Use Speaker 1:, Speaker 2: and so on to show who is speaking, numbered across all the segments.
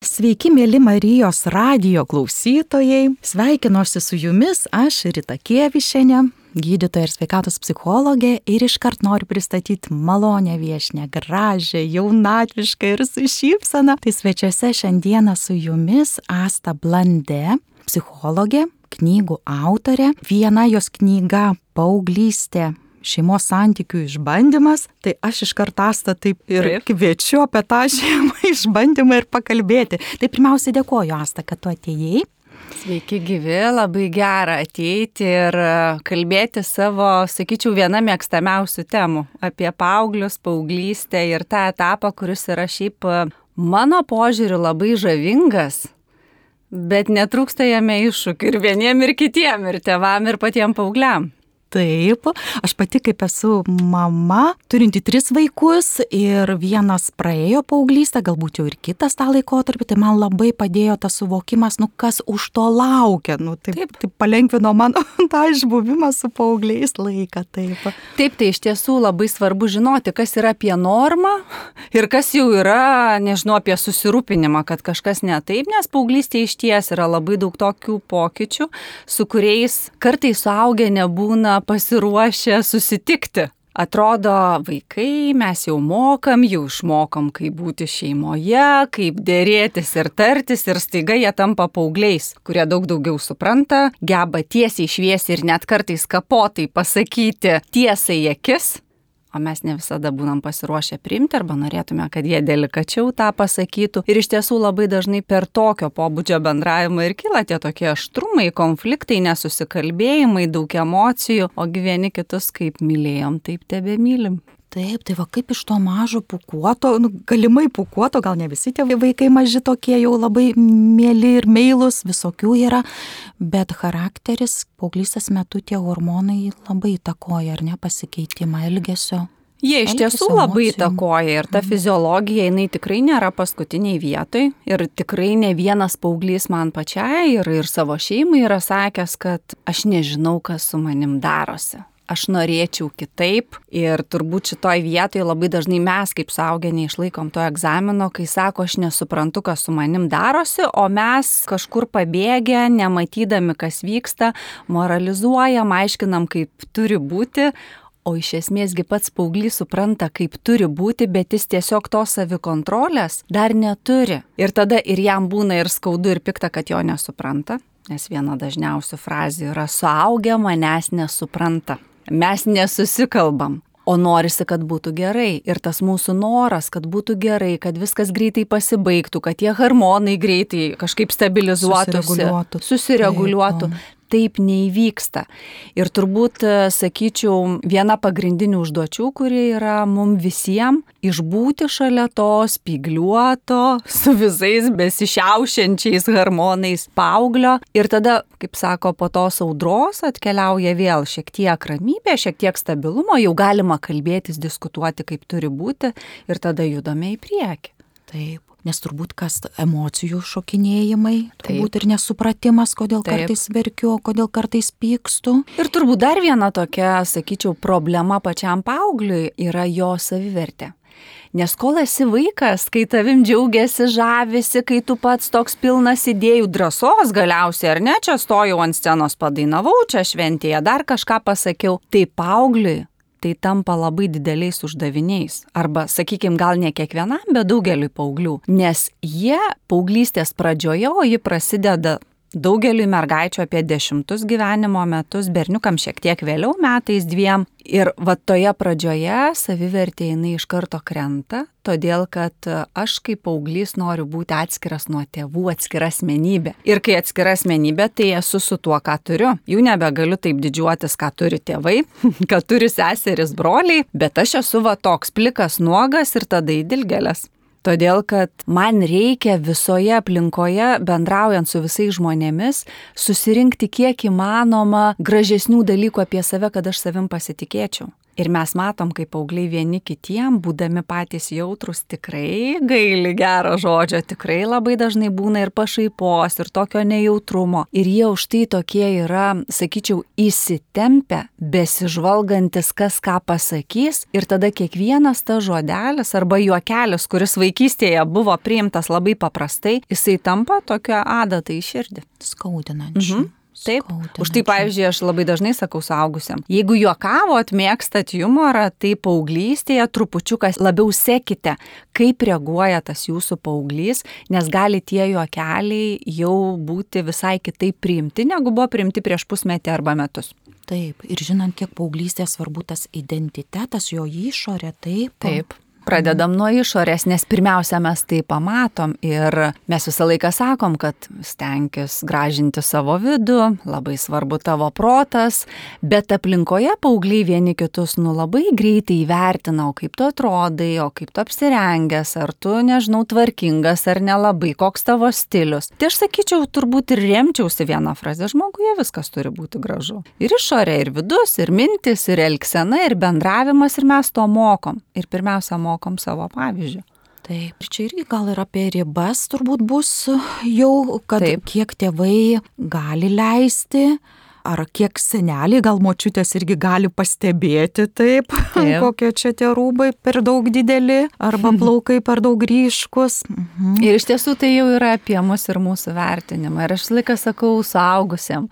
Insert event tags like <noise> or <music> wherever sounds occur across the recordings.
Speaker 1: Sveiki, mėly Marijos radio klausytojai. Sveikinuosi su jumis, aš Rita Kievišenė, gydytoja ir sveikatos psichologė ir iškart noriu pristatyti malonę viešnę, gražią, jaunatvišką ir su šypsena. Tai svečiuose šiandieną su jumis Asta Blande, psichologė, knygų autorė. Viena jos knyga Paauglystė šeimos santykių išbandymas, tai aš iš kartastą taip ir taip. kviečiu apie tą šeimą <laughs> išbandymą ir pakalbėti. Tai pirmiausia dėkoju, Asta, kad tu atėjai.
Speaker 2: Sveiki gyvi, labai gera ateiti ir e, kalbėti savo, sakyčiau, vieną mėgstamiausių temų apie paauglius, paauglystę ir tą etapą, kuris yra šiaip e, mano požiūriu labai žavingas, bet netrūksta jame iššūkių ir vieniem, ir kitiem, ir tevam, ir patiem paaugliam.
Speaker 1: Taip, aš pati kaip esu mama, turinti tris vaikus ir vienas praėjo paauglystę, galbūt jau ir kitas tą laikotarpį, tai man labai padėjo tas suvokimas, nu kas už to laukia, nu taip, taip. taip palengvino mano <laughs> tą išbuvimą su paaugliais laiką. Taip.
Speaker 2: taip, tai iš tiesų labai svarbu žinoti, kas yra apie normą ir kas jau yra, nežinau, apie susirūpinimą, kad kažkas ne taip, nes paauglystė iš ties yra labai daug tokių pokyčių, su kuriais kartais suaugę nebūna pasiruošę susitikti. Atrodo, vaikai mes jau mokam, jau išmokom, kaip būti šeimoje, kaip dėrėtis ir tartis ir staiga jie tampa paaugliais, kurie daug daugiau supranta, geba tiesiai šviesi ir net kartais kapotai pasakyti tiesai akis, o mes ne visada būnam pasiruošę priimti arba norėtume, kad jie delikačiau tą pasakytų. Ir iš tiesų labai dažnai per tokio pobūdžio bendravimą ir kyla tie tokie aštrumai, konfliktai, nesusikalbėjimai, daug emocijų, o gyveni kitus kaip mylėjom, taip tebe mylim.
Speaker 1: Taip, tai va kaip iš to mažo pukuoto, nu, galimai pukuoto, gal ne visi tie vaikai maži tokie jau labai mėly ir meilus, visokių yra, bet charakteris paauglystės metu tie hormonai labai įtakoja, ar ne, pasikeitimą elgesio.
Speaker 2: Jie iš tiesų labai įtakoja ir ta mhm. fiziologija, jinai tikrai nėra paskutiniai vietai ir tikrai ne vienas paauglys man pačiai ir, ir savo šeimai yra sakęs, kad aš nežinau, kas su manim darosi aš norėčiau kitaip ir turbūt šitoj vietoje labai dažnai mes kaip suaugę neišlaikom to egzamino, kai sako, aš nesuprantu, kas su manim darosi, o mes kažkur pabėgę, nematydami, kas vyksta, moralizuojam, aiškinam, kaip turi būti, O iš esmėsgi pats paauglys supranta, kaip turi būti, bet jis tiesiog to savikontrolės dar neturi. Ir tada ir jam būna ir skaudu, ir pikta, kad jo nesupranta. Nes viena dažniausių frazių yra suaugę manęs nesupranta mes nesusikalbam. O norisi, kad būtų gerai. Ir tas mūsų noras, kad būtų gerai, kad viskas greitai pasibaigtų, kad tie hormonai greitai kažkaip stabilizuotųsi, susireguliuotų. susireguliuotų. Taip, taip neįvyksta. Ir turbūt, e, sakyčiau, viena pagrindinių užduočių, kuri yra mums visiems - išbūti šalia to spigliuoto, <laughs> su visais besišiaušiančiais hormonais paauglio. Ir tada, kaip sako, po tos audros atkeliauja vėl šiek tiek ramybė, šiek tiek stabilumo, jau galima kalbėtis, diskutuoti, kaip turi būti ir tada judame į priekį.
Speaker 1: Taip nes turbūt kas emocijų šokinėjimai, turbūt Taip. ir nesupratimas, kodėl Taip. kartais verkiu, kodėl kartais pykstu.
Speaker 2: Ir turbūt dar viena tokia, sakyčiau, problema pačiam paaugliui yra jo savivertė. Nes kol esi vaikas, kai tavim džiaugiasi, žavisi, kai tu pats toks pilnas idėjų drąsos galiausiai, ar ne, čia stojau ant scenos, padainavau čia šventėje, dar kažką pasakiau, tai paaugliui tai tampa labai dideliais uždaviniais. Arba, sakykime, gal ne kiekvienam, bet daugeliu paauglių. Nes jie paauglystės pradžioje, o ji prasideda Daugeliu mergaičių apie dešimtus gyvenimo metus, berniukam šiek tiek vėliau metais dviem. Ir va toje pradžioje savivertė jinai iš karto krenta, todėl kad aš kaip paauglys noriu būti atskiras nuo tėvų, atskira asmenybė. Ir kai atskira asmenybė, tai esu su tuo, ką turiu. Jau nebegaliu taip didžiuotis, ką turi tėvai, <laughs> kad turi seseris, broliai, bet aš esu va toks plikas nuogas ir tada įdilgelės. Todėl, kad man reikia visoje aplinkoje, bendraujant su visais žmonėmis, susirinkti kiek įmanoma gražesnių dalykų apie save, kad aš savim pasitikėčiau. Ir mes matom, kaip paaugliai vieni kitiem, būdami patys jautrus, tikrai gaili gero žodžio, tikrai labai dažnai būna ir pašaipos, ir tokio nejautrumo. Ir jie už tai tokie yra, sakyčiau, įsitempę, besižvalgantis, kas ką pasakys. Ir tada kiekvienas ta žodelis arba juokelis, kuris vaikystėje buvo priimtas labai paprastai, jisai tampa tokia adata į širdį.
Speaker 1: Skaudinančiu. Mhm.
Speaker 2: Taip. Už tai, pavyzdžiui, aš labai dažnai sakau saugusiam, jeigu juokavot, mėgstat humorą, tai paauglystėje trupučiukas labiau sekite, kaip reaguoja tas jūsų paauglys, nes gali tie juokeliai jau būti visai kitaip priimti, negu buvo priimti prieš pusmetį arba metus.
Speaker 1: Taip, ir žinant, kiek paauglystė svarbu tas identitetas, jo išorė, taip.
Speaker 2: Taip. Pradedam nuo išorės, nes pirmiausia mes tai pamatom ir mes visą laiką sakom, kad stenkis gražinti savo vidų, labai svarbu tavo protas, bet aplinkoje paaugliai vieni kitus nu labai greitai įvertina, o kaip tu atrodai, o kaip tu apsirengęs, ar tu, nežinau, tvarkingas ar nelabai, koks tavo stilius. Tai aš sakyčiau, turbūt ir remčiausi vieną frazę, žmoguje viskas turi būti gražu. Ir išorė, ir vidus, ir mintis, ir elgsena, ir bendravimas, ir mes to mokom. Ir pirmiausia, mokom mokom savo pavyzdžių.
Speaker 1: Taip, ir čia irgi gal ir apie ribas turbūt bus jau, kad Taip. kiek tėvai gali leisti, ar kiek seneliai, gal močiutės irgi gali pastebėti taip, <laughs> taip. kokie čia tie rūbai per daug dideli, arba <laughs> plaukai per daug ryškus.
Speaker 2: Mhm. Ir iš tiesų tai jau yra apie mus ir mūsų vertinimą. Ir aš laiką sakau suaugusiam,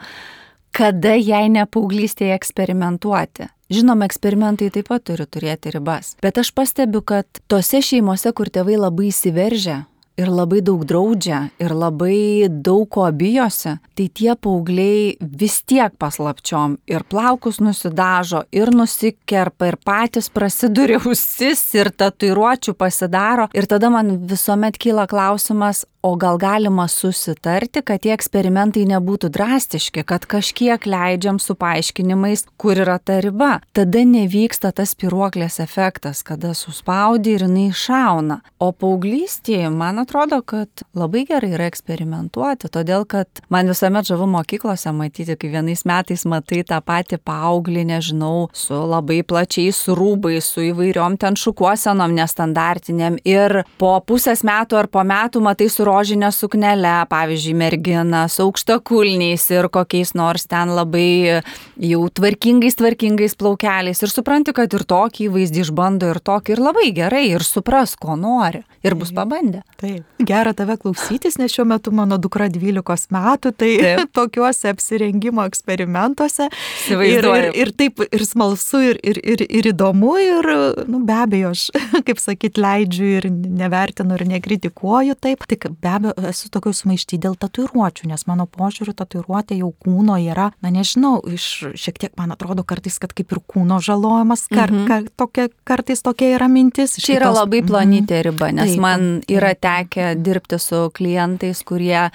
Speaker 2: kada jei ne paauglystėje eksperimentuoti. Žinoma, eksperimentai taip pat turi turėti ribas. Bet aš pastebiu, kad tose šeimose, kur tėvai labai įsiveržia ir labai daug draudžia ir labai daug ko bijosi, tai tie paaugliai vis tiek paslapčiom ir plaukus nusidažo, ir nusikerpa, ir patys prasiduri <laughs> ausis, ir tatuiruočių pasidaro. Ir tada man visuomet kyla klausimas, o gal galima susitarti, kad tie eksperimentai nebūtų drastiški, kad kažkiek leidžiam su paaiškinimais, kur yra ta riba. Tada nevyksta tas piruoklės efektas, kada suspaudi ir jinai šauna. O paauglystėje, man atrodo, kad labai gerai yra eksperimentuoti, todėl kad man visuomet žavu mokyklose matyti, kai vienais metais matai tą patį paauglį, nežinau, su labai plačiais rūbais, su įvairiom ten šukuosenom nestandartiniam ir po pusės metų ar po metų matai su rožinė suknelė, pavyzdžiui, mergina su aukštakulniais ir kokiais nors ten labai jau tvarkingais, tvarkingais plaukeliais ir supranti, kad ir tokį įvaizdį išbando ir tokį ir labai gerai ir supras, ko nori ir bus pabandę.
Speaker 1: Taip. Gera tave klausytis, nes šiuo metu mano dukra 12 metų, tai taip. <laughs> tokiuose apsirengimo eksperimentuose. Ir, ir, ir taip, ir smalsu, ir, ir, ir, ir įdomu, ir, nu, be abejo, aš, <laughs> kaip sakyt, leidžiu ir nevertinu ir nekritikuoju taip. Tik be abejo, esu tokio sumaišty dėl tatuiruočių, nes mano požiūriu tatuiruotė jau kūno yra, na nežinau, iš šiek tiek man atrodo kartais, kad kaip ir kūno žalojimas, kar, mhm. kar, tokia, kartais tokia yra mintis.
Speaker 2: Čia yra labai plonytė riba, nes Taip, man yra tekę dirbti su klientais, kurie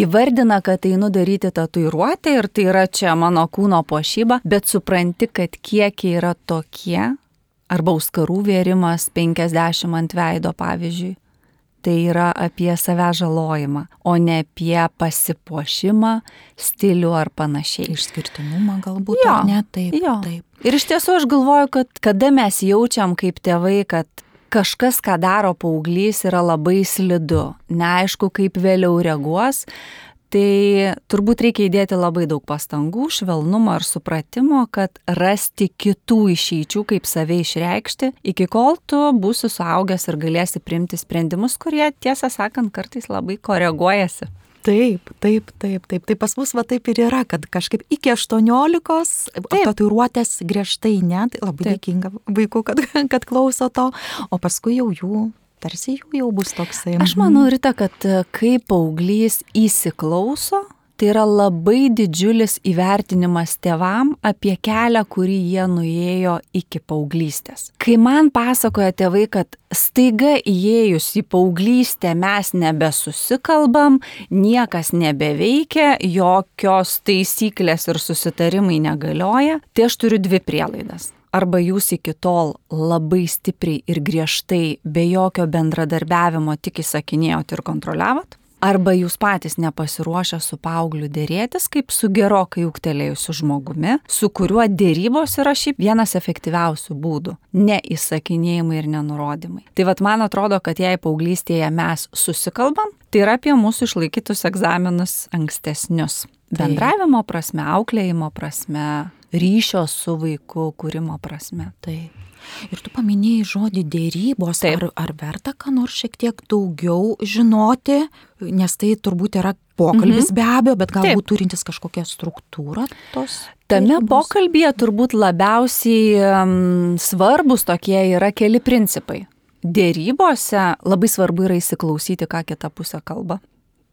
Speaker 2: įvardina, kad einu daryti tatuiruotę ir tai yra čia mano kūno pošyba, bet supranti, kad kiekiai yra tokie, arba auskarų vėrimas 50 ant veido, pavyzdžiui. Tai yra apie save žalojimą, o ne apie pasipuošimą, stilių ar panašiai.
Speaker 1: Išskirtinumą galbūt. Jo, ne taip. Jo. taip.
Speaker 2: Ir iš tiesų aš galvoju, kad kada mes jaučiam kaip tėvai, kad kažkas, ką daro paauglys, yra labai slidu. Neaišku, kaip vėliau reaguos. Tai turbūt reikia įdėti labai daug pastangų, švelnumo ir supratimo, kad rasti kitų išeičių, kaip save išreikšti, iki kol tu būsi suaugęs ir galėsi priimti sprendimus, kurie, tiesą sakant, kartais labai koreguojasi.
Speaker 1: Taip, taip, taip, taip. Tai pas mus va taip ir yra, kad kažkaip iki 18 tatuiruotės griežtai ne, tai labai taip. dėkinga vaikų, kad, kad klauso to, o paskui jau jų tarsi jų jau bus toksai.
Speaker 2: Aš manau, mhm. Rita, kad kai paauglys įsiklauso, tai yra labai didžiulis įvertinimas tevam apie kelią, kurį jie nuėjo iki paauglystės. Kai man pasakoja tėvai, kad staiga įėjus į paauglystę mes nebesusikalbam, niekas nebeveikia, jokios taisyklės ir susitarimai negalioja, tai aš turiu dvi prielaidas arba jūs iki tol labai stipriai ir griežtai, be jokio bendradarbiavimo tik įsakinėjot ir kontroliavot, arba jūs patys nepasiruošę su paaugliu dėrėtis kaip su gerokai ūgtelėjusiu žmogumi, su kuriuo dėrybos yra šiaip vienas efektyviausių būdų - ne įsakinėjimai ir nenurodymai. Tai vad man atrodo, kad jei paauglystėje mes susikalbam, tai yra apie mūsų išlaikytus egzaminus ankstesnius. Bendravimo prasme, auklėjimo prasme, ryšio su vaiku kūrimo prasme.
Speaker 1: Taip. Ir tu paminėjai žodį dėrybos, Taip. ar, ar verta ką nors šiek tiek daugiau žinoti, nes tai turbūt yra pokalbis mhm. be abejo, bet galbūt Taip. turintis kažkokią struktūrą tos.
Speaker 2: Tame dėrybos. pokalbėje turbūt labiausiai um, svarbus tokie yra keli principai. Dėrybose labai svarbu yra įsiklausyti, ką kita pusė kalba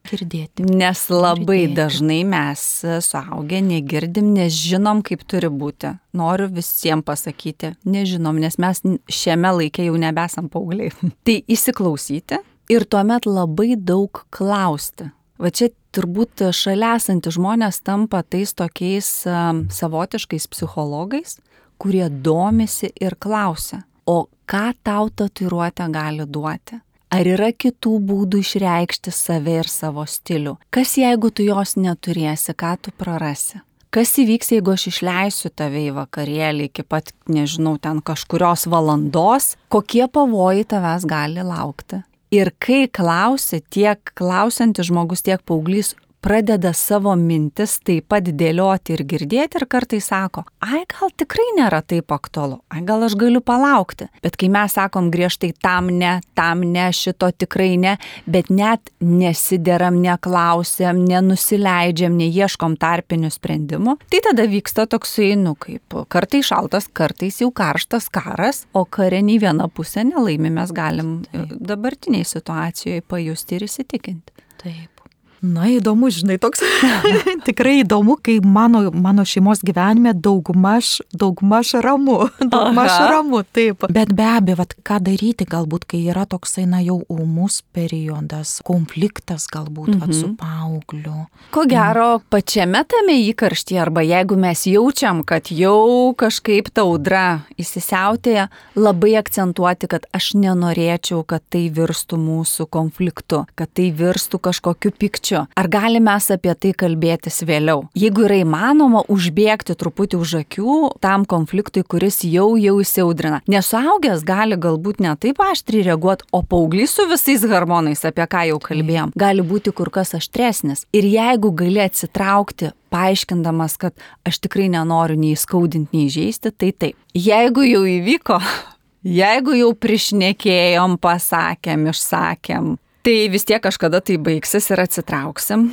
Speaker 1: girdėti.
Speaker 2: Nes labai girdėti. dažnai mes suaugę negirdim, nes žinom, kaip turi būti. Noriu visiems pasakyti, nežinom, nes mes šiame laikė jau nebesam paaugliai. <laughs> tai įsiklausyti ir tuomet labai daug klausti. Va čia turbūt šalia esantys žmonės tampa tais tokiais um, savotiškais psichologais, kurie domisi ir klausia, o ką tau tatuiruotė gali duoti? Ar yra kitų būdų išreikšti save ir savo stilių? Kas jeigu tu jos neturėsi, ką tu prarasi? Kas įvyks, jeigu aš išleisiu tave į vakarėlį iki pat, nežinau, ten kažkurios valandos, kokie pavojai tavęs gali laukti? Ir kai klausi, tiek klausantis žmogus, tiek paauglys pradeda savo mintis taip pat dėlioti ir girdėti ir kartais sako, ai gal tikrai nėra taip aktualu, ai gal aš galiu palaukti. Bet kai mes sakom griežtai tam ne, tam ne, šito tikrai ne, bet net nesideram, neklausiam, nenusileidžiam, neieškom tarpinių sprendimų, tai tada vyksta toksai, nu kaip kartais šaltas, kartais jau karštas karas, o kare nei viena pusė nelaimi mes galim dabartiniai situacijoje pajusti ir įsitikinti.
Speaker 1: Taip. Na, įdomu, žinai, toks <laughs> <laughs> tikrai įdomu, kai mano, mano šeimos gyvenime daugmaž, daugmaž ramu, <laughs> daugmaž Aha. ramu, taip. Bet be abejo, vat, ką daryti galbūt, kai yra toksai, na, jau umus periodas, konfliktas galbūt mhm. vat, su mhm. paaugliu.
Speaker 2: Ko gero, mhm. pačiame tame įkarštyje, arba jeigu mes jaučiam, kad jau kažkaip ta audra įsisiautėja, labai akcentuoti, kad aš nenorėčiau, kad tai virstų mūsų konfliktu, kad tai virstų kažkokiu pikčiu pykčiu. Ar galime mes apie tai kalbėtis vėliau? Jeigu yra įmanoma užbėgti truputį už akių tam konfliktui, kuris jau jau įsiaudrina. Nesuaugęs gali galbūt ne taip aštriai reaguoti, o paauglys su visais hormonais, apie ką jau kalbėjom, gali būti kur kas aštresnis. Ir jeigu gali atsitraukti, paaiškindamas, kad aš tikrai nenoriu nei skaudinti, nei žaisti, tai taip. Jeigu jau įvyko, <laughs> jeigu jau prišnekėjom, pasakėm, išsakėm, tai vis tiek kažkada tai baigsis ir atsitrauksim.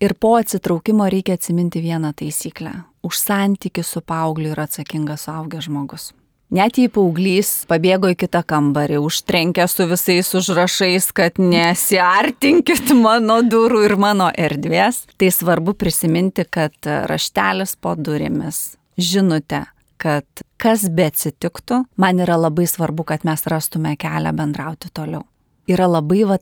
Speaker 2: Ir po atsitraukimo reikia atsiminti vieną taisyklę. Už santykių su paaugliu yra atsakingas suaugęs žmogus. Net jei paauglys pabėgo į kitą kambarį, užtrenkė su visais užrašais, kad nesiartinkit mano durų ir mano erdvės, tai svarbu prisiminti, kad raštelis po durimis, žinutė, kad kas be atsitiktų, man yra labai svarbu, kad mes rastume kelią bendrauti toliau. Yra labai va,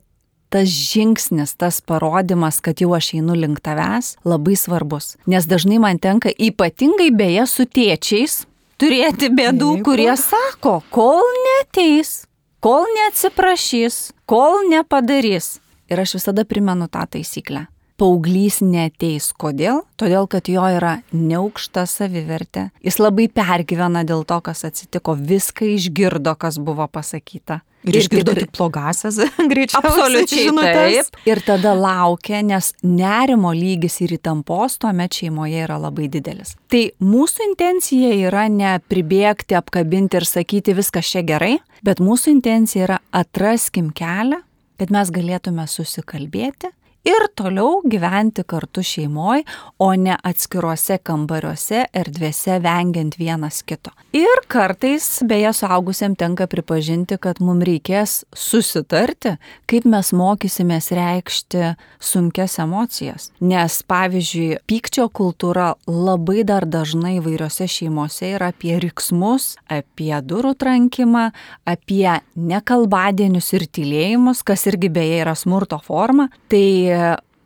Speaker 2: tas žingsnis, tas parodimas, kad jau aš einu link tavęs, labai svarbus. Nes dažnai man tenka ypatingai beje su tėčiais turėti bėdų, Taip. kurie sako, kol neteis, kol neatsiprašys, kol nepadarys. Ir aš visada primenu tą taisyklę paauglys neteis. Kodėl? Todėl, kad jo yra neaukšta savivertė. Jis labai pergyvena dėl to, kas atsitiko, viską išgirdo, kas buvo pasakyta.
Speaker 1: Ir, ir išgirdo tik blogasias, <laughs> greičiausiai.
Speaker 2: Absoliučiai žinutės. taip. Ir tada laukia, nes nerimo lygis ir įtampos tuomet šeimoje yra labai didelis. Tai mūsų intencija yra ne pribėgti, apkabinti ir sakyti viskas čia gerai, bet mūsų intencija yra atraskim kelią, kad mes galėtume susikalbėti ir toliau gyventi kartu šeimoje, o ne atskiruose kambariuose, erdvėse vengiant vienas kito. Ir kartais, beje, suaugusiam tenka pripažinti, kad mums reikės susitarti, kaip mes mokysimės reikšti sunkes emocijas. Nes, pavyzdžiui, pykčio kultūra labai dar dažnai įvairiose šeimose yra apie riksmus, apie durų trankimą, apie nekalbadienius ir tylėjimus, kas irgi beje yra smurto forma. Tai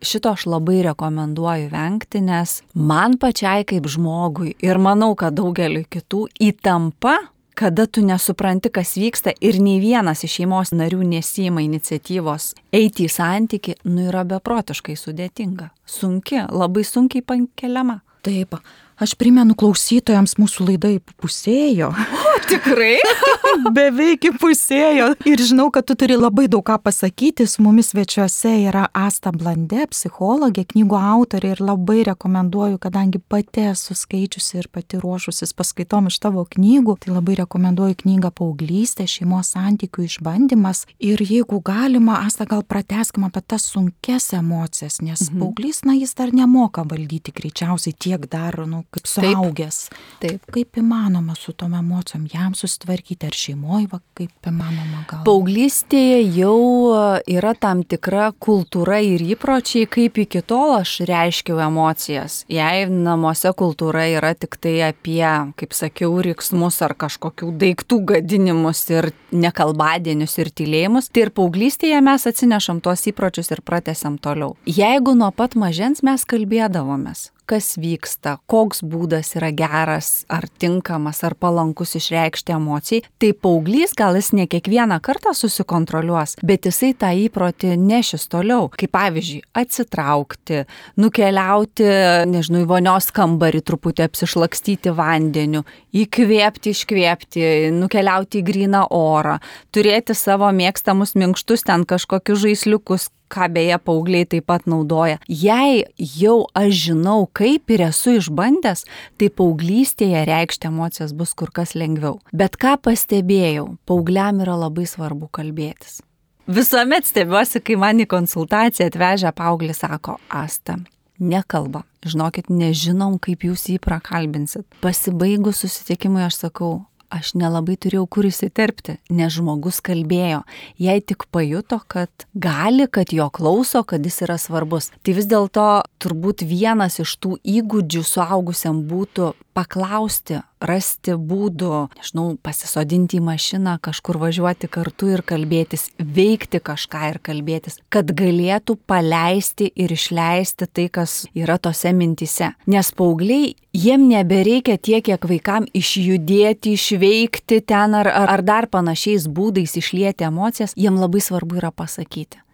Speaker 2: šito aš labai rekomenduoju vengti, nes man pačiai kaip žmogui ir manau, kad daugeliu kitų įtampa kada tu nesupranti, kas vyksta ir nei vienas iš šeimos narių nesima iniciatyvos eiti į santyki, nu yra beprotiškai sudėtinga. Sunki, labai sunkiai pankeliama.
Speaker 1: Taip, Aš primenu klausytojams, mūsų laidai pusėjo.
Speaker 2: O, tikrai? <laughs>
Speaker 1: Beveik pusėjo. Ir žinau, kad tu turi labai daug ką pasakyti. Su mumis svečiuose yra Asta Blande, psichologė, knygų autorė ir labai rekomenduoju, kadangi pati esu skaičiusi ir pati ruošusis paskaitom iš tavo knygų, tai labai rekomenduoju knygą Paauglystė, šeimos santykių išbandymas. Ir jeigu galima, Asta gal prateskime apie tas sunkes emocijas, nes mhm. paauglys, na, jis dar nemoka valdyti greičiausiai tiek dar, nu, kaip suaugęs. Taip. Taip. Kaip įmanoma su tom emocijom jam susitvarkyti, ar šeimoje, va, kaip įmanoma gal.
Speaker 2: Paauglystėje jau e, yra tam tikra kultūra ir įpročiai, kaip iki tol aš reiškiau emocijas. Jei namuose kultūra yra tik tai apie, kaip sakiau, riksmus ar kažkokių daiktų gadinimus ir nekalbadienius ir tylėjimus, tai ir paauglystėje mes atsinešam tuos įpročius ir pratesiam toliau. Jeigu nuo pat mažens mes kalbėdavomės, kas vyksta, koks būdas yra geras, ar tinkamas, ar palankus išreikšti emocijai, tai paauglys gal jis ne kiekvieną kartą susikontroliuos, bet jisai tą įprotį nešis toliau. Kaip pavyzdžiui, atsitraukti, nukeliauti, nežinau, į vonios kambarį truputį apsišlakstyti vandeniu, įkvėpti, iškvėpti, nukeliauti į gryną orą, turėti savo mėgstamus minkštus ten kažkokius žaisliukus, ką beje paaugliai taip pat naudoja. Jei jau aš žinau, kaip ir esu išbandęs, tai paauglystėje reikšti emocijas bus kur kas lengviau. Bet ką pastebėjau, paaugliam yra labai svarbu kalbėtis. Visuomet stebiuosi, kai man į konsultaciją atvežę paauglį sako, Asta, nekalba. Žinokit, nežinom, kaip jūs jį prakalbinsit. Pasibaigus susitikimui aš sakau, aš nelabai turėjau kur įsiterpti, nes žmogus kalbėjo, jei tik pajuto, kad gali, kad jo klauso, kad jis yra svarbus. Tai vis dėlto turbūt vienas iš tų įgūdžių suaugusiam būtų paklausti, rasti būdų, nežinau, pasisodinti į mašiną, kažkur važiuoti kartu ir kalbėtis, veikti kažką ir kalbėtis, kad galėtų paleisti ir išleisti tai, kas yra tose mintise. Nes paaugliai, jiem nebereikia tiek, kiek vaikam išjudėti, išveikti ten ar, ar, ar dar panašiais būdais išlieti emocijas, jiem labai svarbu yra pasakyti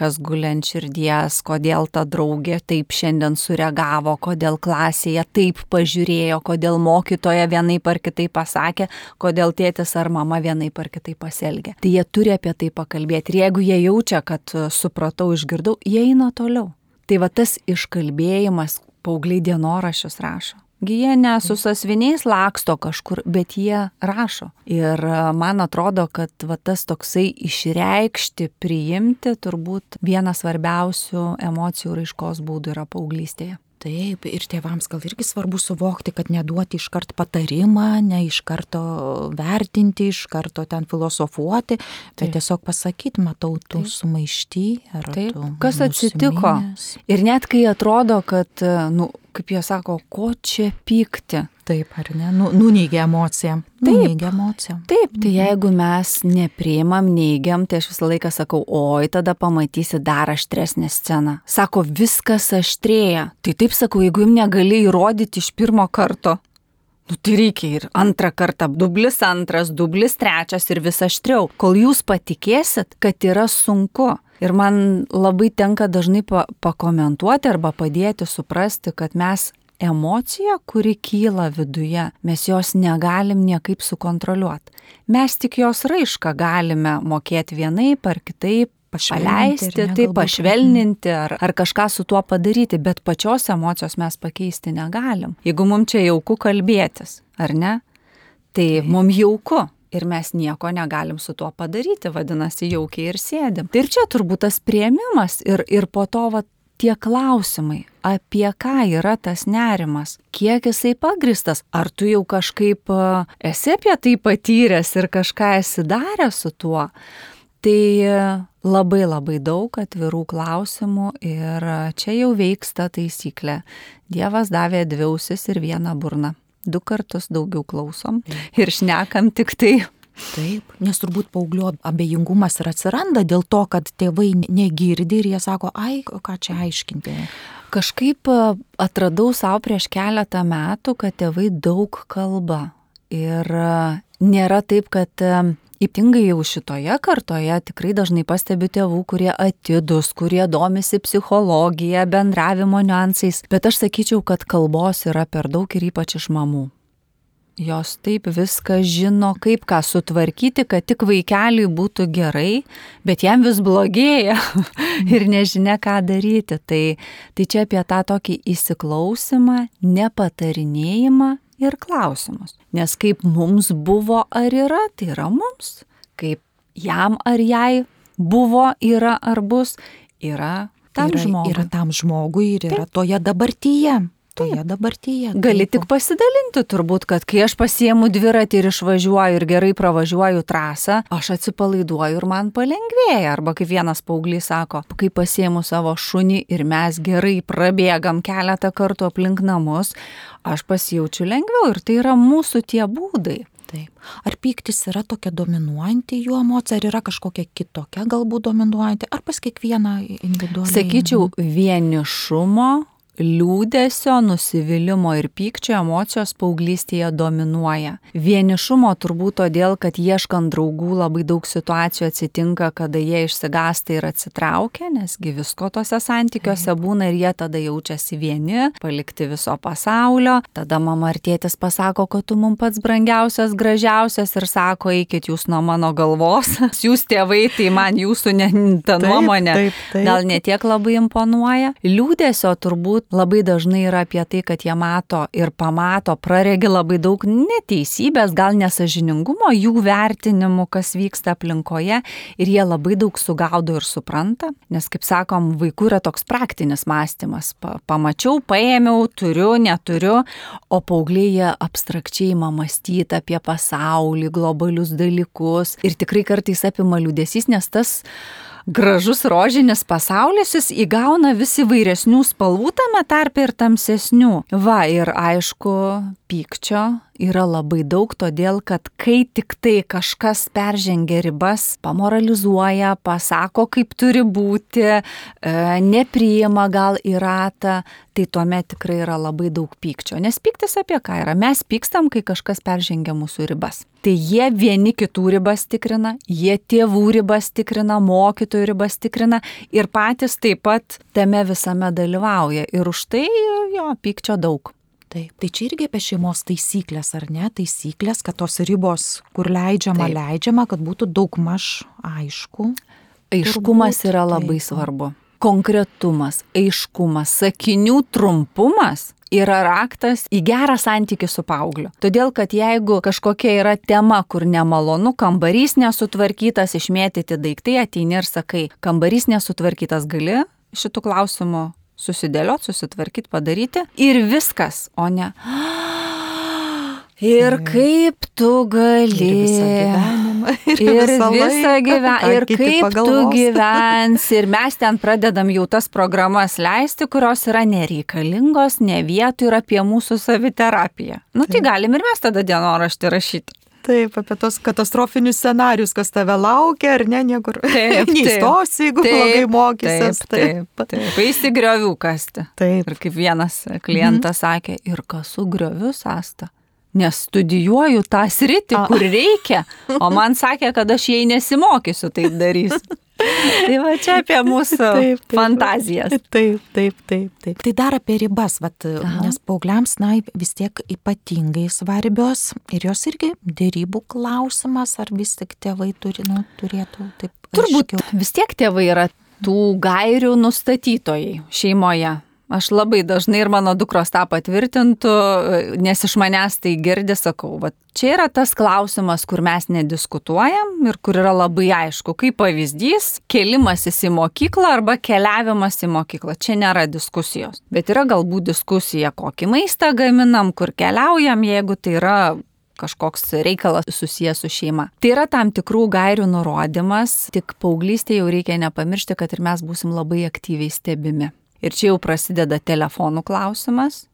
Speaker 2: kas guli ant širdies, kodėl ta draugė taip šiandien sureagavo, kodėl klasėje taip pažiūrėjo, kodėl mokytoja vienaip ar kitaip pasakė, kodėl tėtis ar mama vienaip ar kitaip pasielgė. Tai jie turi apie tai pakalbėti ir jeigu jie jaučia, kad supratau, išgirdau, jie eina toliau. Tai va tas iškalbėjimas, paaugliai dienorašius rašo. Jie ne su sasviniais laksto kažkur, bet jie rašo. Ir e, man atrodo, kad va, tas toksai išreikšti, priimti turbūt vienas svarbiausių emocijų raiškos būdų yra paauglystėje.
Speaker 1: Taip, ir tėvams gal irgi svarbu suvokti, kad neduoti iš karto patarimą, ne iš karto vertinti, iš karto ten filosofuoti, Taip. tiesiog pasakyti, matau, tu Taip. sumaišty.
Speaker 2: Taip, kas atsitiko. Ir net kai atrodo, kad, nu, kaip jie sako, ko čia pykti.
Speaker 1: Taip, ar ne? Nu, nuneigia emociją.
Speaker 2: Nuneigia emociją. Taip, tai mhm. jeigu mes nepriimam, neigiam, tai aš visą laiką sakau, oi, tada pamatysi dar aštresnę sceną. Sako, viskas aštrėja. Tai taip sakau, jeigu jums negali įrodyti iš pirmo karto, Nu, tai reikia ir antrą kartą, dublis antras, dublis trečias ir vis aštriau, kol jūs patikėsit, kad yra sunku. Ir man labai tenka dažnai pa pakomentuoti arba padėti suprasti, kad mes emociją, kuri kyla viduje, mes jos negalim niekaip sukontroliuoti. Mes tik jos raišką galime mokėti vienaip ar kitaip paleisti, tai pašvelninti ar, ar kažką su tuo padaryti, bet pačios emocijos mes pakeisti negalim. Jeigu mums čia jauku kalbėtis, ar ne, tai mums jauku. Ir mes nieko negalim su tuo padaryti, vadinasi, jaukiai ir sėdim. Tai ir čia turbūt tas prieimimas ir, ir po to va, tie klausimai, apie ką yra tas nerimas, kiek jisai pagristas, ar tu jau kažkaip esi apie tai patyręs ir kažką esi daręs su tuo. Tai labai labai daug atvirų klausimų ir čia jau veiksta taisyklė. Dievas davė dvi ausis ir vieną burną. Du kartus daugiau klausom ir šnekam tik tai.
Speaker 1: Taip, nes turbūt paauglio abejingumas ir atsiranda dėl to, kad tėvai negirdi ir jie sako, ai, ką čia aiškinti.
Speaker 2: Kažkaip atradau savo prieš keletą metų, kad tėvai daug kalba. Ir nėra taip, kad Ypatingai jau šitoje kartoje tikrai dažnai pastebiu tėvų, kurie atidus, kurie domisi psichologija, bendravimo niuansais, bet aš sakyčiau, kad kalbos yra per daug ir ypač iš mamų. Jos taip viską žino, kaip ką sutvarkyti, kad tik vaikeliui būtų gerai, bet jam vis blogėja <laughs> ir nežinia, ką daryti. Tai, tai čia apie tą tokį įsiklausimą, nepatarinėjimą ir klausimus. Nes kaip mums buvo ar yra, tai yra mums. Kaip jam ar jai buvo, yra ar bus, yra tam
Speaker 1: yra,
Speaker 2: žmogui.
Speaker 1: Yra tam žmogui ir yra Taip. toje dabartyje toje dabartyje.
Speaker 2: Gali tik pasidalinti turbūt, kad kai aš pasiemu dviratį ir išvažiuoju ir gerai pravažiuoju trasą, aš atsipalaiduoju ir man palengvėja. Arba kaip vienas paauglys sako, kai pasiemu savo šunį ir mes gerai prabėgam keletą kartų aplink namus, aš pasijaučiu lengviau ir tai yra mūsų tie būdai.
Speaker 1: Taip. Ar pyktis yra tokia dominuojanti jų emocija, ar yra kažkokia kitokia galbūt dominuojanti, ar pas kiekvieną individualiai?
Speaker 2: Sakyčiau, vienišumo liūdėsio, nusivylimų ir pykčio emocijos paauglystėje dominuoja. Vienišumo turbūt todėl, kad ieškant draugų labai daug situacijų atsitinka, kada jie išsigasta ir atsitraukia, nesgi visko tose santykiuose būna ir jie tada jaučiasi vieni, palikti viso pasaulio. Tada mama ar tėtis pasako, kad tu mums pats brangiausias, gražiausias ir sako, eikit jūs nuo mano galvos. <laughs> jūs tėvai, tai man jūsų ne, ta nuomonė taip, taip. gal netiek labai imponuoja. Liūdėsio turbūt labai dažnai yra apie tai, kad jie mato ir pamato, praregi labai daug neteisybės, gal nesažiningumo, jų vertinimų, kas vyksta aplinkoje ir jie labai daug sugaudo ir supranta, nes, kaip sakom, vaikų yra toks praktinis mąstymas. Pa, pamačiau, paėmiau, turiu, neturiu, o paaugliai jie abstrakčiai ima mąstyti apie pasaulį, globalius dalykus ir tikrai kartais apima liūdėsys, nes tas gražus rožinis pasaulis, jis įgauna vis įvairesnių spalvų tame tarpe ir tamsesnių. Va, ir aišku, pykčio yra labai daug, todėl kad kai tik tai kažkas peržengia ribas, pamoralizuoja, pasako, kaip turi būti, e, nepriima gal į ratą, tai tuomet tikrai yra labai daug pykčio. Nes pyktis apie ką yra? Mes pykstam, kai kažkas peržengia mūsų ribas. Tai jie vieni kitų ribas tikrina, jie tėvų ribas tikrina, mokytojų ribas tikrina ir patys taip pat tame visame dalyvauja. Ir už tai jo pykčio daug.
Speaker 1: Taip, tai čia irgi apie šeimos taisyklės, ar ne? Taisyklės, kad tos ribos, kur leidžiama, taip. leidžiama, kad būtų daug maž aišku.
Speaker 2: Aiškumas turbūt, yra labai taip. svarbu. Konkretumas, aiškumas, sakinių trumpumas yra raktas į gerą santykių su paaugliu. Todėl, kad jeigu kažkokia yra tema, kur nemalonu, kambarys nesutvarkytas, išmėtyti daiktai, ateini ir sakai, kambarys nesutvarkytas gali šitų klausimų susidėliot, susitvarkyti, padaryti ir viskas, o ne. Ir kaip tu gali. Ir visą gyvenimą. Ir. Ir kaip pagalvos. tu gyvensi. Ir mes ten pradedam jau tas programas leisti, kurios yra nereikalingos, ne vietų ir apie mūsų saviterapiją. Nu tai galim ir mes tada dienoraštį rašyti.
Speaker 1: Taip, apie tos katastrofinius scenarius, kas tave laukia, ar ne, niekur <laughs> neįstosi, jeigu taip, blogai mokysies.
Speaker 2: Taip, taip. taip. Įsigriovių kasti. Taip. Ir kaip vienas klientas mhm. sakė, ir kasu griovius asta. Nes studijuoju tą sritį, kur reikia, o man sakė, kad aš jai nesimokysiu, taip darysiu. <laughs> tai va čia apie mūsų <laughs> taip, taip, fantazijas.
Speaker 1: Taip, taip, taip, taip. Tai dar apie ribas, vat, nes paaugliams, na, vis tiek ypatingai svarbios ir jos irgi dėrybų klausimas, ar vis tik tėvai turi, nu, turėtų taip.
Speaker 2: Turbūt aiškiau. vis tiek tėvai yra tų gairių nustatytojai šeimoje. Aš labai dažnai ir mano dukros tą patvirtintų, nes iš manęs tai girdi, sakau, va, čia yra tas klausimas, kur mes nediskutuojam ir kur yra labai aišku, kaip pavyzdys, kelimasis į mokyklą arba keliavimas į mokyklą. Čia nėra diskusijos, bet yra galbūt diskusija, kokį maistą gaminam, kur keliaujam, jeigu tai yra kažkoks reikalas susijęs su šeima. Tai yra tam tikrų gairių nurodymas, tik paauglystėje jau reikia nepamiršti, kad ir mes būsim labai aktyviai stebimi. Ir čia jau prasideda telefonų klausimas.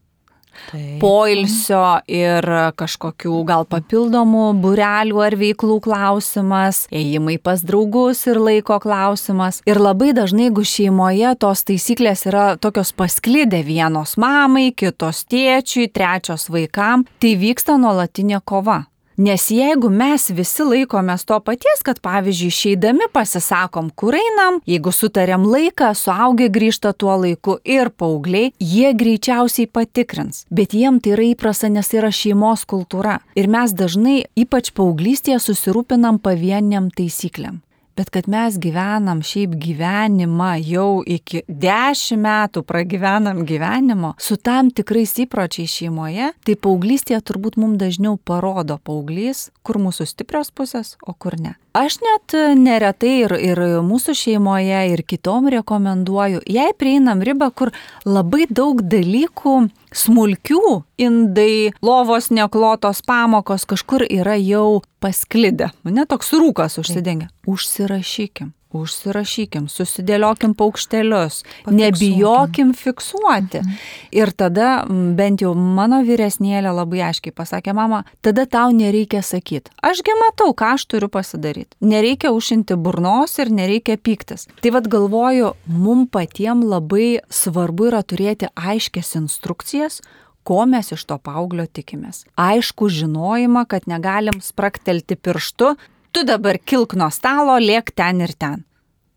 Speaker 2: Taip. Poilsio ir kažkokių gal papildomų burelių ar veiklų klausimas, ėjimai pas draugus ir laiko klausimas. Ir labai dažnai, jeigu šeimoje tos taisyklės yra tokios pasklydę vienos mamai, kitos tėčiui, trečios vaikam, tai vyksta nuolatinė kova. Nes jeigu mes visi laikomės to paties, kad pavyzdžiui, išeidami pasisakom, kur einam, jeigu sutarėm laiką, suaugę grįžta tuo laiku ir paaugliai, jie greičiausiai patikrins. Bet jiem tai yra įprasta, nes tai yra šeimos kultūra. Ir mes dažnai, ypač paauglystėje, susirūpinam pavieniam taisyklėm. Bet kad mes gyvenam šiaip gyvenimą jau iki dešimt metų pragyvenam gyvenimo su tam tikrais įpročiais šeimoje, tai paauglystėje turbūt mums dažniau parodo paauglys, kur mūsų stiprios pusės, o kur ne. Aš net neretai ir, ir mūsų šeimoje, ir kitom rekomenduoju, jei prieinam ribą, kur labai daug dalykų smulkių, indai, lovos neklotos pamokos kažkur yra jau pasklidę. Mane toks rūkas užsidengia. Užsirašykim. Užsirašykim, susidėliokim paukštelius, Pafiksuokim. nebijokim fiksuoti. Mhm. Ir tada bent jau mano vyresnėlė labai aiškiai pasakė, mama, tada tau nereikia sakyti. Ašgi matau, ką aš turiu pasidaryti. Nereikia užinti burnos ir nereikia pyktis. Tai vad galvoju, mum patiem labai svarbu yra turėti aiškės instrukcijas, ko mes iš to paauglio tikimės. Aišku žinojimą, kad negalim spraktelti pirštu, tu dabar kilk nuo stalo, liek ten ir ten.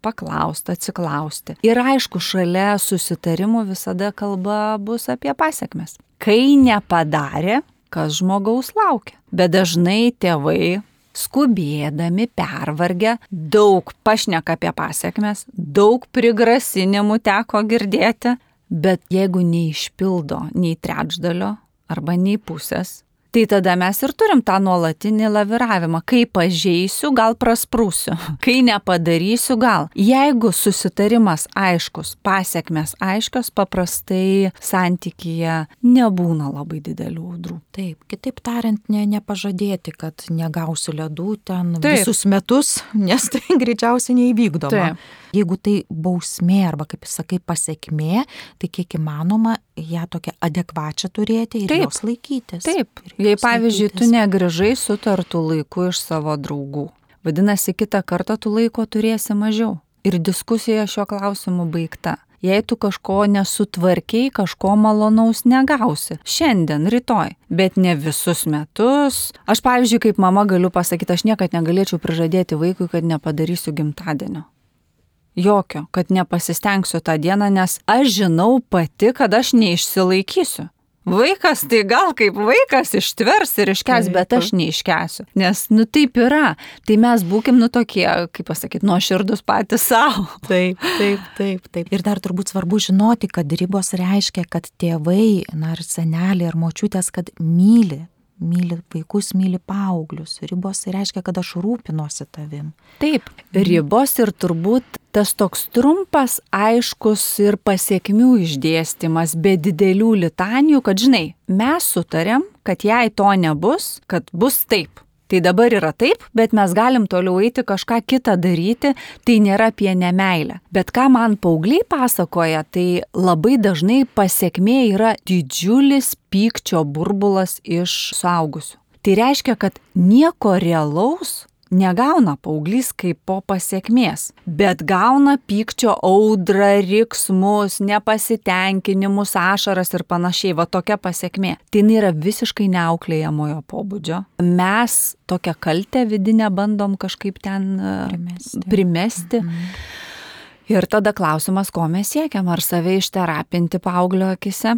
Speaker 2: Paklausti, atsiklausti. Ir aišku, šalia susitarimų visada kalba bus apie pasiekmes. Kai nepadarė, kas žmogaus laukia. Bet dažnai tėvai skubėdami, pervargę, daug pašneka apie pasiekmes, daug prigrasinimų teko girdėti, bet jeigu neišpildo nei trečdalio arba nei pusės, Tai tada mes ir turim tą nuolatinį laviravimą. Kai pažeisiu, gal prasprūsiu. <laughs> Kai nepadarysiu, gal. Jeigu susitarimas aiškus, pasiekmes aiškios, paprastai santykyje nebūna labai didelių audrų.
Speaker 1: Taip, kitaip tariant, ne, nepažadėti, kad negausiu ledų ten Taip. visus metus, <laughs> nes tai greičiausiai neįvykdoma. Taip. Jeigu tai bausmė arba, kaip sakai, pasiekmė, tai kiek įmanoma ją tokią adekvačią turėti ir Taip. jos laikytis.
Speaker 2: Taip. Jei pavyzdžiui, tu negražai sutartų laiku iš savo draugų, vadinasi, kitą kartą tu laiko turėsi mažiau. Ir diskusija šio klausimu baigta. Jei tu kažko nesutvarkiai, kažko malonaus negausi. Šiandien, rytoj. Bet ne visus metus. Aš, pavyzdžiui, kaip mama galiu pasakyti, aš niekad negalėčiau prižadėti vaikui, kad nepadarysiu gimtadienio. Jokio, kad nepasistengsiu tą dieną, nes aš žinau pati, kad aš neišsilaikysiu. Vaikas tai gal kaip vaikas ištvers ir iškes, bet aš neiškesiu. Nes, nu taip yra. Tai mes būkim, nu tokie, kaip pasakyti, nuoširdus patys savo.
Speaker 1: Taip, taip, taip, taip. Ir dar turbūt svarbu žinoti, kad ribos reiškia, kad tėvai, na ar seneliai, ar močiutės, kad myli myli vaikus, myli paauglius. Ribos tai reiškia, kad aš rūpinuosi tavim.
Speaker 2: Taip, ribos ir turbūt tas toks trumpas, aiškus ir pasiekmių išdėstymas be didelių litanijų, kad žinai, mes sutarėm, kad jei to nebus, kad bus taip. Tai dabar yra taip, bet mes galim toliau eiti kažką kitą daryti, tai nėra apie nemailę. Bet ką man paaugliai pasakoja, tai labai dažnai pasiekmė yra didžiulis pykčio burbulas iš suaugusių. Tai reiškia, kad nieko realaus negauna paauglys kaip po pasiekmės, bet gauna pykčio audrą, riksmus, nepasitenkinimus, ašaras ir panašiai, va tokia pasiekmė. Tai nėra visiškai neauklėjamojo pobūdžio. Mes tokią kaltę vidinę bandom kažkaip ten e, primesti. primesti. Mhm. Ir tada klausimas, ko mes siekiam, ar save išterapinti paauglio akise,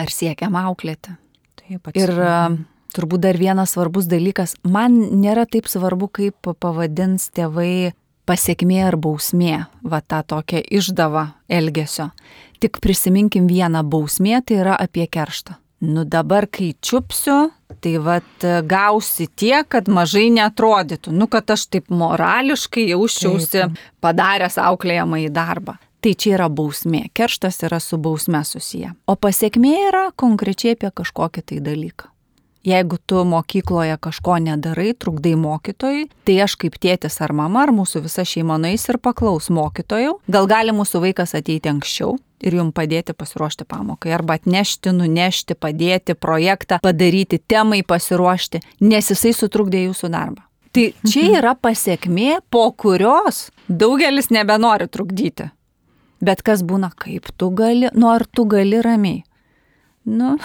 Speaker 2: ar siekiam auklėti. Taip, ir e, turbūt dar vienas svarbus dalykas, man nėra taip svarbu, kaip pavadins tėvai pasiekmė ar bausmė, va tą tokią išdavą elgesio. Tik prisiminkim vieną bausmė, tai yra apie kerštą. Nu dabar, kai čiupsiu, tai vad gausi tiek, kad mažai netrodytų. Nu, kad aš taip morališkai jaučiausi padaręs auklėjamą į darbą. Tai čia yra bausmė. Kerštas yra su bausme susiję. O pasiekmė yra konkrečiai apie kažkokį tai dalyką. Jeigu tu mokykloje kažko nedarai, trukdai mokytojui, tai aš kaip tėtis ar mama ar mūsų visa šeima nueis ir paklaus mokytojų, gal gali mūsų vaikas ateiti anksčiau ir jums padėti pasiruošti pamokai, arba atnešti, nunešti, padėti projektą, padaryti temai pasiruošti, nes jisai sutrukdė jūsų darbą. Tai čia mhm. yra pasiekmė, po kurios daugelis nebenori trukdyti. Bet kas būna, kaip tu gali, nu ar tu gali ramiai? Nu,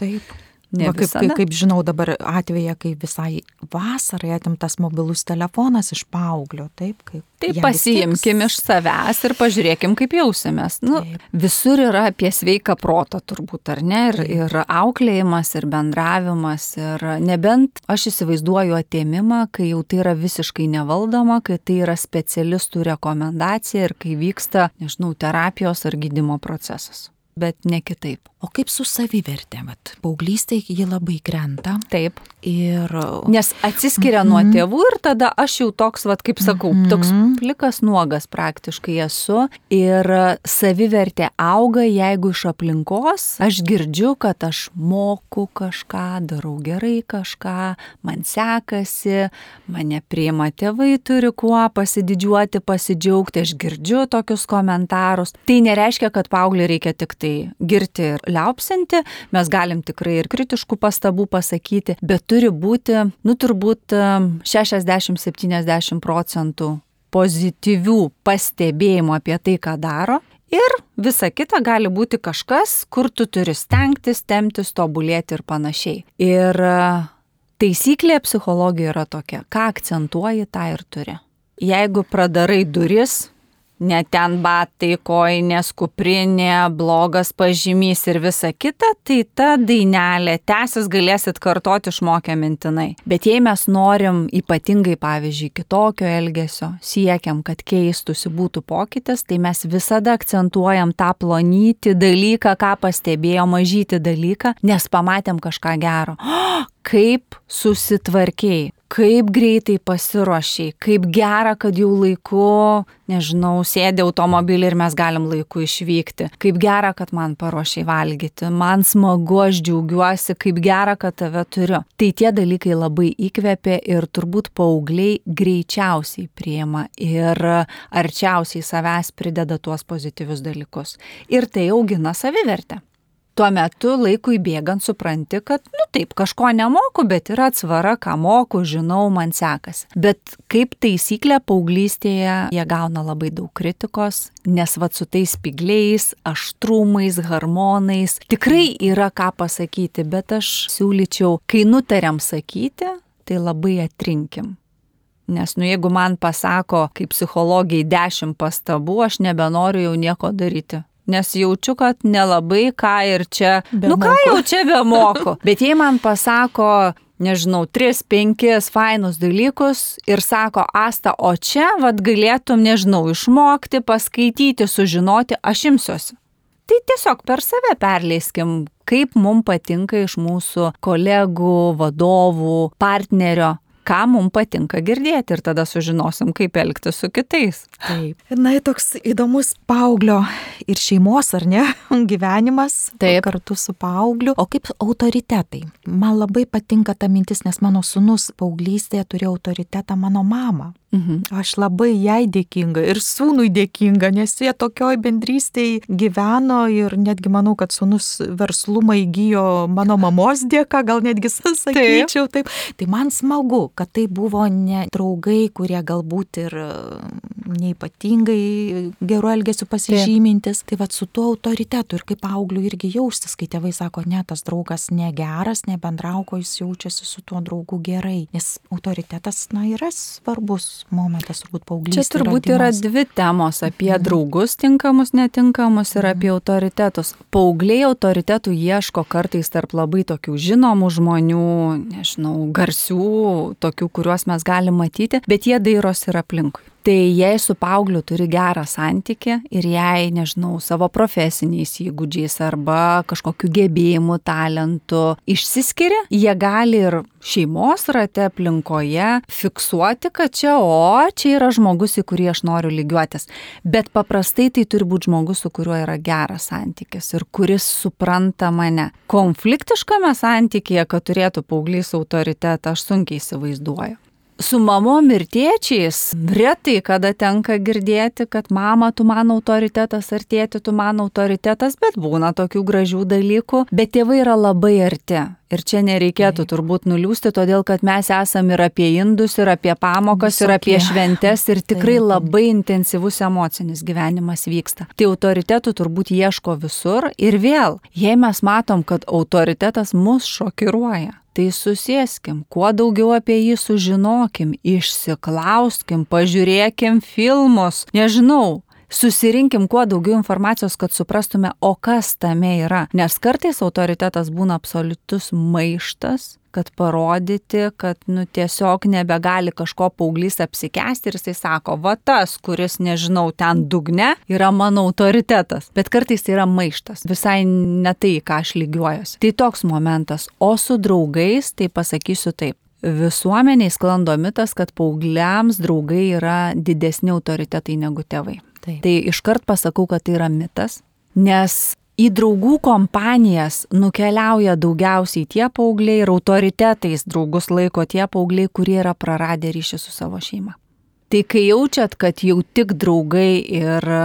Speaker 1: taip Ne Va, kaip, kaip, kaip žinau dabar atveja, kai visai vasarai atimtas mobilus telefonas iš paauglio, taip? Kaip,
Speaker 2: taip pasiimkim iš savęs ir pažiūrėkim, kaip jausimės. Nu, taip. visur yra apie sveiką protą turbūt, ar ne? Ir, taip. ir auklėjimas, ir bendravimas, ir nebent aš įsivaizduoju atėmimą, kai jau tai yra visiškai nevaldoma, kai tai yra specialistų rekomendacija ir kai vyksta, nežinau, terapijos ar gydimo procesas bet ne kitaip.
Speaker 1: O kaip su savivertė? Vat, paauglystėje ji labai krenta.
Speaker 2: Taip.
Speaker 1: Ir...
Speaker 2: Nes atsiskiria mm -hmm. nuo mhm. tėvų ir tada aš jau toks, vat, kaip sakau, mm -hmm. toks plikas nuogas praktiškai esu. Ir savivertė auga, jeigu iš aplinkos aš girdžiu, kad aš moku kažką, darau gerai kažką, man sekasi, mane priima tėvai, turi kuo pasididžiuoti, pasidžiaugti, aš girdžiu tokius komentarus. Tai nereiškia, kad paaugliui reikia tik tai tai girti ir liaupsinti, mes galim tikrai ir kritiškų pastabų pasakyti, bet turi būti, nu turbūt 60-70 procentų pozityvių pastebėjimų apie tai, ką daro. Ir visa kita gali būti kažkas, kur tu turi stengtis, temtis, tobulėti ir panašiai. Ir e, taisyklė psichologijoje yra tokia, ką akcentuoji, tą ir turi. Jeigu pradarai duris, ne ten batai, koinės, kuprinė, blogas pažymys ir visa kita, tai ta dainelė tęsis galėsit kartoti išmokę mintinai. Bet jei mes norim ypatingai, pavyzdžiui, kitokio elgesio, siekiam, kad keistųsi būtų pokytis, tai mes visada akcentuojam tą plonytį dalyką, ką pastebėjo mažyti dalyką, nes pamatėm kažką gero. Oh, <gasps> kaip susitvarkiai, kaip greitai pasiruošiai, kaip gera, kad jau laiku, nežinau, sėdė automobilį ir mes galim laiku išvykti, kaip gera, kad man paruošiai valgyti, man smagu, aš džiaugiuosi, kaip gera, kad tave turiu. Tai tie dalykai labai įkvėpė ir turbūt paaugliai greičiausiai priema ir arčiausiai savęs prideda tuos pozityvius dalykus. Ir tai augina savivertę tuo metu laikui bėgant supranti, kad, nu taip, kažko nemoku, bet yra atsvara, ką moku, žinau, man sekasi. Bet kaip taisyklė, paauglystėje jie gauna labai daug kritikos, nes vad su tais pigliais, aštrumais, hormonais tikrai yra ką pasakyti, bet aš siūlyčiau, kai nutariam sakyti, tai labai atrinkim. Nes, nu, jeigu man pasako, kaip psichologiai, dešimt pastabų, aš nebenoriu jau nieko daryti nes jaučiu, kad nelabai ką ir čia, be nu ką jau čia be moku. <laughs> Bet jei man pasako, nežinau, tris, penkis fainus dalykus ir sako, Asta, o čia vad galėtum, nežinau, išmokti, paskaityti, sužinoti, aš imsiuosi. Tai tiesiog per save perleiskim, kaip mums patinka iš mūsų kolegų, vadovų, partnerio ką mums patinka girdėti ir tada sužinosim, kaip elgtis su kitais.
Speaker 1: Taip. Na, toks įdomus paauglio ir šeimos, ar ne, <laughs> gyvenimas. Taip. Kartu su paaugliu. O kaip autoritetai? Man labai patinka ta mintis, nes mano sunus paauglystėje turėjo autoritetą mano mamą. Mhm. Aš labai jai dėkinga ir sūnui dėkinga, nes jie tokioj bendrystėje gyveno ir netgi manau, kad sūnus verslumą įgyjo mano mamos dėka, gal netgi <laughs> sakyčiau taip. taip. Tai man smagu, kad tai buvo ne draugai, kurie galbūt ir neipatingai geru elgesiu pasižymintis. Tai vad su tuo autoritetu ir kaip augliu irgi jaustis, kai tėvai sako, ne, tas draugas negeras, nebendrauko, jis jaučiasi su tuo draugu gerai. Nes autoritetas, na, yra svarbus momentas, turbūt paauglys.
Speaker 2: Čia turbūt yra dvi temos - apie mhm. draugus tinkamus, netinkamus ir apie mhm. autoritetus. Paaugliai autoritetų ieško kartais tarp labai tokių žinomų žmonių, nežinau, garsių, tokių, kuriuos mes galim matyti, bet jie dairos ir aplinkui. Tai jei su paaugliu turi gerą santyki ir jei, nežinau, savo profesiniais įgūdžiais arba kažkokiu gebėjimu, talentu išsiskiria, jie gali ir šeimos rate aplinkoje fiksuoti, kad čia, o, čia yra žmogus, į kurį aš noriu lygiuotis. Bet paprastai tai turi būti žmogus, su kuriuo yra geras santykis ir kuris supranta mane. Konfliktiškame santykėje, kad turėtų paauglys autoritetą, aš sunkiai įsivaizduoju. Su mamom ir tėčiais retai kada tenka girdėti, kad mama, tu man autoritetas ar tėti, tu man autoritetas, bet būna tokių gražių dalykų, bet tėvai yra labai arti. Ir čia nereikėtų Taip. turbūt nuliūsti, todėl kad mes esame ir apie indus, ir apie pamokas, Visokie. ir apie šventes, ir tikrai Taip. labai intensyvus emocinis gyvenimas vyksta. Tai autoritetų turbūt ieško visur ir vėl, jei mes matom, kad autoritetas mus šokiruoja, tai susėskim, kuo daugiau apie jį sužinokim, išsiklauskim, pažiūrėkim filmus, nežinau, susirinkim kuo daugiau informacijos, kad suprastume, o kas tame yra. Nes kartais autoritetas būna absoliutus maištas, kad parodyti, kad nu, tiesiog nebegali kažko paauglys apsikesti ir jisai sako, va tas, kuris, nežinau, ten dugne, yra mano autoritetas. Bet kartais tai yra maištas, visai ne tai, ką aš lygiuojuosi. Tai toks momentas. O su draugais, tai pasakysiu taip. Visuomeniai sklando mitas, kad paaugliams draugai yra didesni autoritetai negu tėvai. Taip. Tai iškart pasakau, kad tai yra mitas, nes į draugų kompanijas nukeliauja daugiausiai tie paaugliai ir autoritetais draugus laiko tie paaugliai, kurie yra praradę ryšį su savo šeima. Tai kai jaučiat, kad jau tik draugai ir e,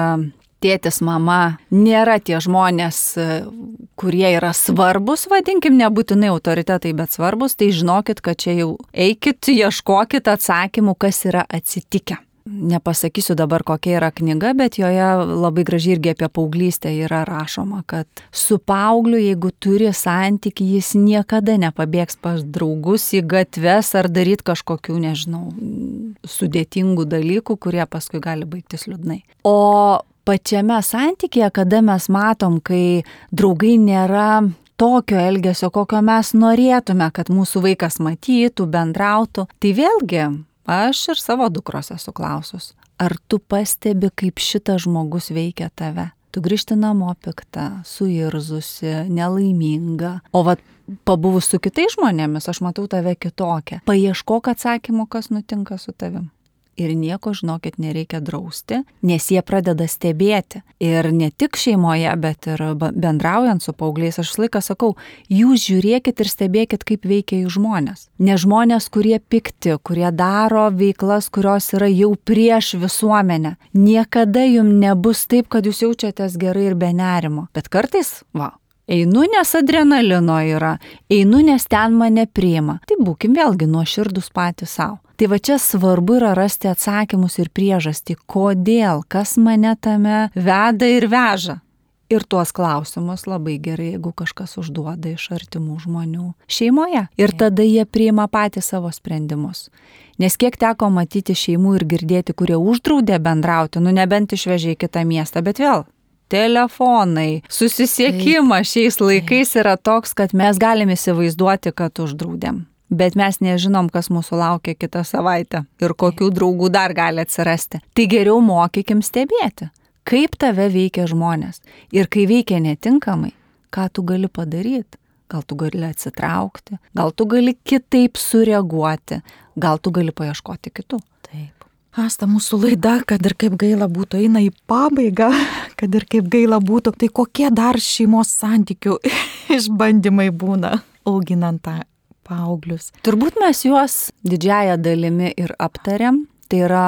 Speaker 2: tėtis, mama nėra tie žmonės, e, kurie yra svarbus, vadinkim, nebūtinai autoritetai, bet svarbus, tai žinokit, kad čia jau eikit, ieškokit atsakymų, kas yra atsitikę nepasakysiu dabar kokia yra knyga, bet joje labai gražiai irgi apie paauglystę yra rašoma, kad su paaugliu, jeigu turi santyki, jis niekada nepabėgs pas draugus į gatves ar daryti kažkokių, nežinau, sudėtingų dalykų, kurie paskui gali baigtis liūdnai. O pačiame santykėje, kada mes matom, kai draugai nėra tokio elgesio, kokio mes norėtume, kad mūsų vaikas matytų, bendrautų, tai vėlgi Aš ir savo dukros esu klausus, ar tu pastebi, kaip šitas žmogus veikia tave? Tu grįžti namo piktą, suirzusi, nelaiminga. O vad pabuvus su kitais žmonėmis, aš matau tave kitokią. Paieškok atsakymų, kas nutinka su tavim ir nieko, žinokit, nereikia drausti, nes jie pradeda stebėti. Ir ne tik šeimoje, bet ir bendraujant su paaugliais, aš laiką sakau, jūs žiūrėkit ir stebėkit, kaip veikia jų žmonės. Ne žmonės, kurie pikti, kurie daro veiklas, kurios yra jau prieš visuomenę. Niekada jums nebus taip, kad jūs jaučiatės gerai ir be nerimo. Bet kartais, va, Einu, nes adrenalino yra, einu, nes ten mane priima. Tai būkim vėlgi nuoširdus patys savo. Tai va čia svarbu yra rasti atsakymus ir priežastį, kodėl, kas mane tame veda ir veža. Ir tuos klausimus labai gerai, jeigu kažkas užduoda iš artimų žmonių šeimoje. Ir tada jie priima patys savo sprendimus. Nes kiek teko matyti šeimų ir girdėti, kurie uždraudė bendrauti, nu nebent išvežė į kitą miestą, bet vėl telefonai, susisiekimas šiais laikais yra toks, kad mes galime įsivaizduoti, kad uždraudėm bet mes nežinom, kas mūsų laukia kitą savaitę ir kokių draugų dar gali atsirasti. Tai geriau mokykim stebėti, kaip tave veikia žmonės ir kai veikia netinkamai, ką tu gali padaryti. Gal tu gali atsitraukti, gal tu gali kitaip sureaguoti, gal tu gali paieškoti kitų.
Speaker 1: Taip. Asta, mūsų laida, kad ir kaip gaila būtų, eina į pabaigą, <laughs> kad ir kaip gaila būtų, tai kokie dar šeimos santykių <laughs> išbandymai būna auginant tą paauglius?
Speaker 2: Turbūt mes juos didžiają dalimi ir aptariam. Tai yra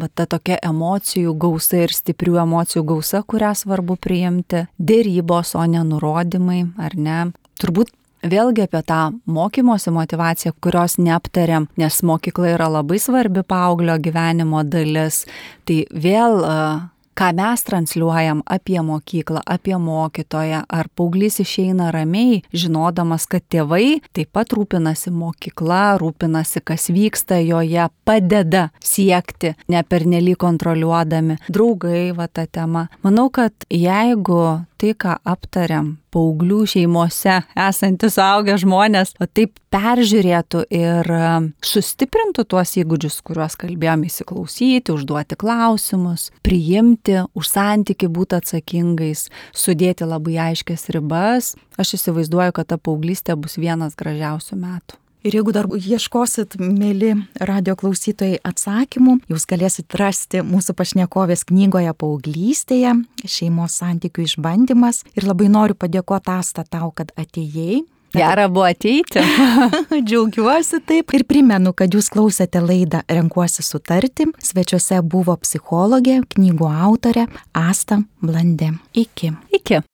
Speaker 2: va, ta tokia emocijų gausa ir stiprių emocijų gausa, kurią svarbu priimti. Dėrybos, o ne nurodymai, ar ne? Turbūt vėlgi apie tą mokymosi motivaciją, kurios neaptariam, nes mokykla yra labai svarbi paauglio gyvenimo dalis. Tai vėl uh, ką mes transliuojam apie mokyklą, apie mokytoją, ar paauglys išeina ramiai, žinodamas, kad tėvai taip pat rūpinasi mokykla, rūpinasi, kas vyksta joje, padeda siekti, ne per nelį kontroliuodami. Draugai, va ta tema. Manau, kad jeigu tai, ką aptariam, paauglių šeimose esantis augę žmonės, o taip peržiūrėtų ir um, sustiprintų tuos įgūdžius, kuriuos kalbėjome įsiklausyti, užduoti klausimus, priimti, už santyki būti atsakingais, sudėti labai aiškias ribas, aš įsivaizduoju, kad ta paauglystė bus vienas gražiausių metų.
Speaker 1: Ir jeigu dar ieškosit, mėly radio klausytojai, atsakymų, jūs galėsit rasti mūsų pašnekovės knygoje Paauglystėje, šeimos santykių išbandymas. Ir labai noriu padėkoti Asta tau, kad atėjai
Speaker 2: Gera buvo ateiti. <laughs>
Speaker 1: Džiaugiuosi taip. Ir primenu, kad jūs klausėte laidą Renkuosi sutarti. Svečiuose buvo psichologė, knygų autorė Asta Blandė. Iki.
Speaker 2: Iki.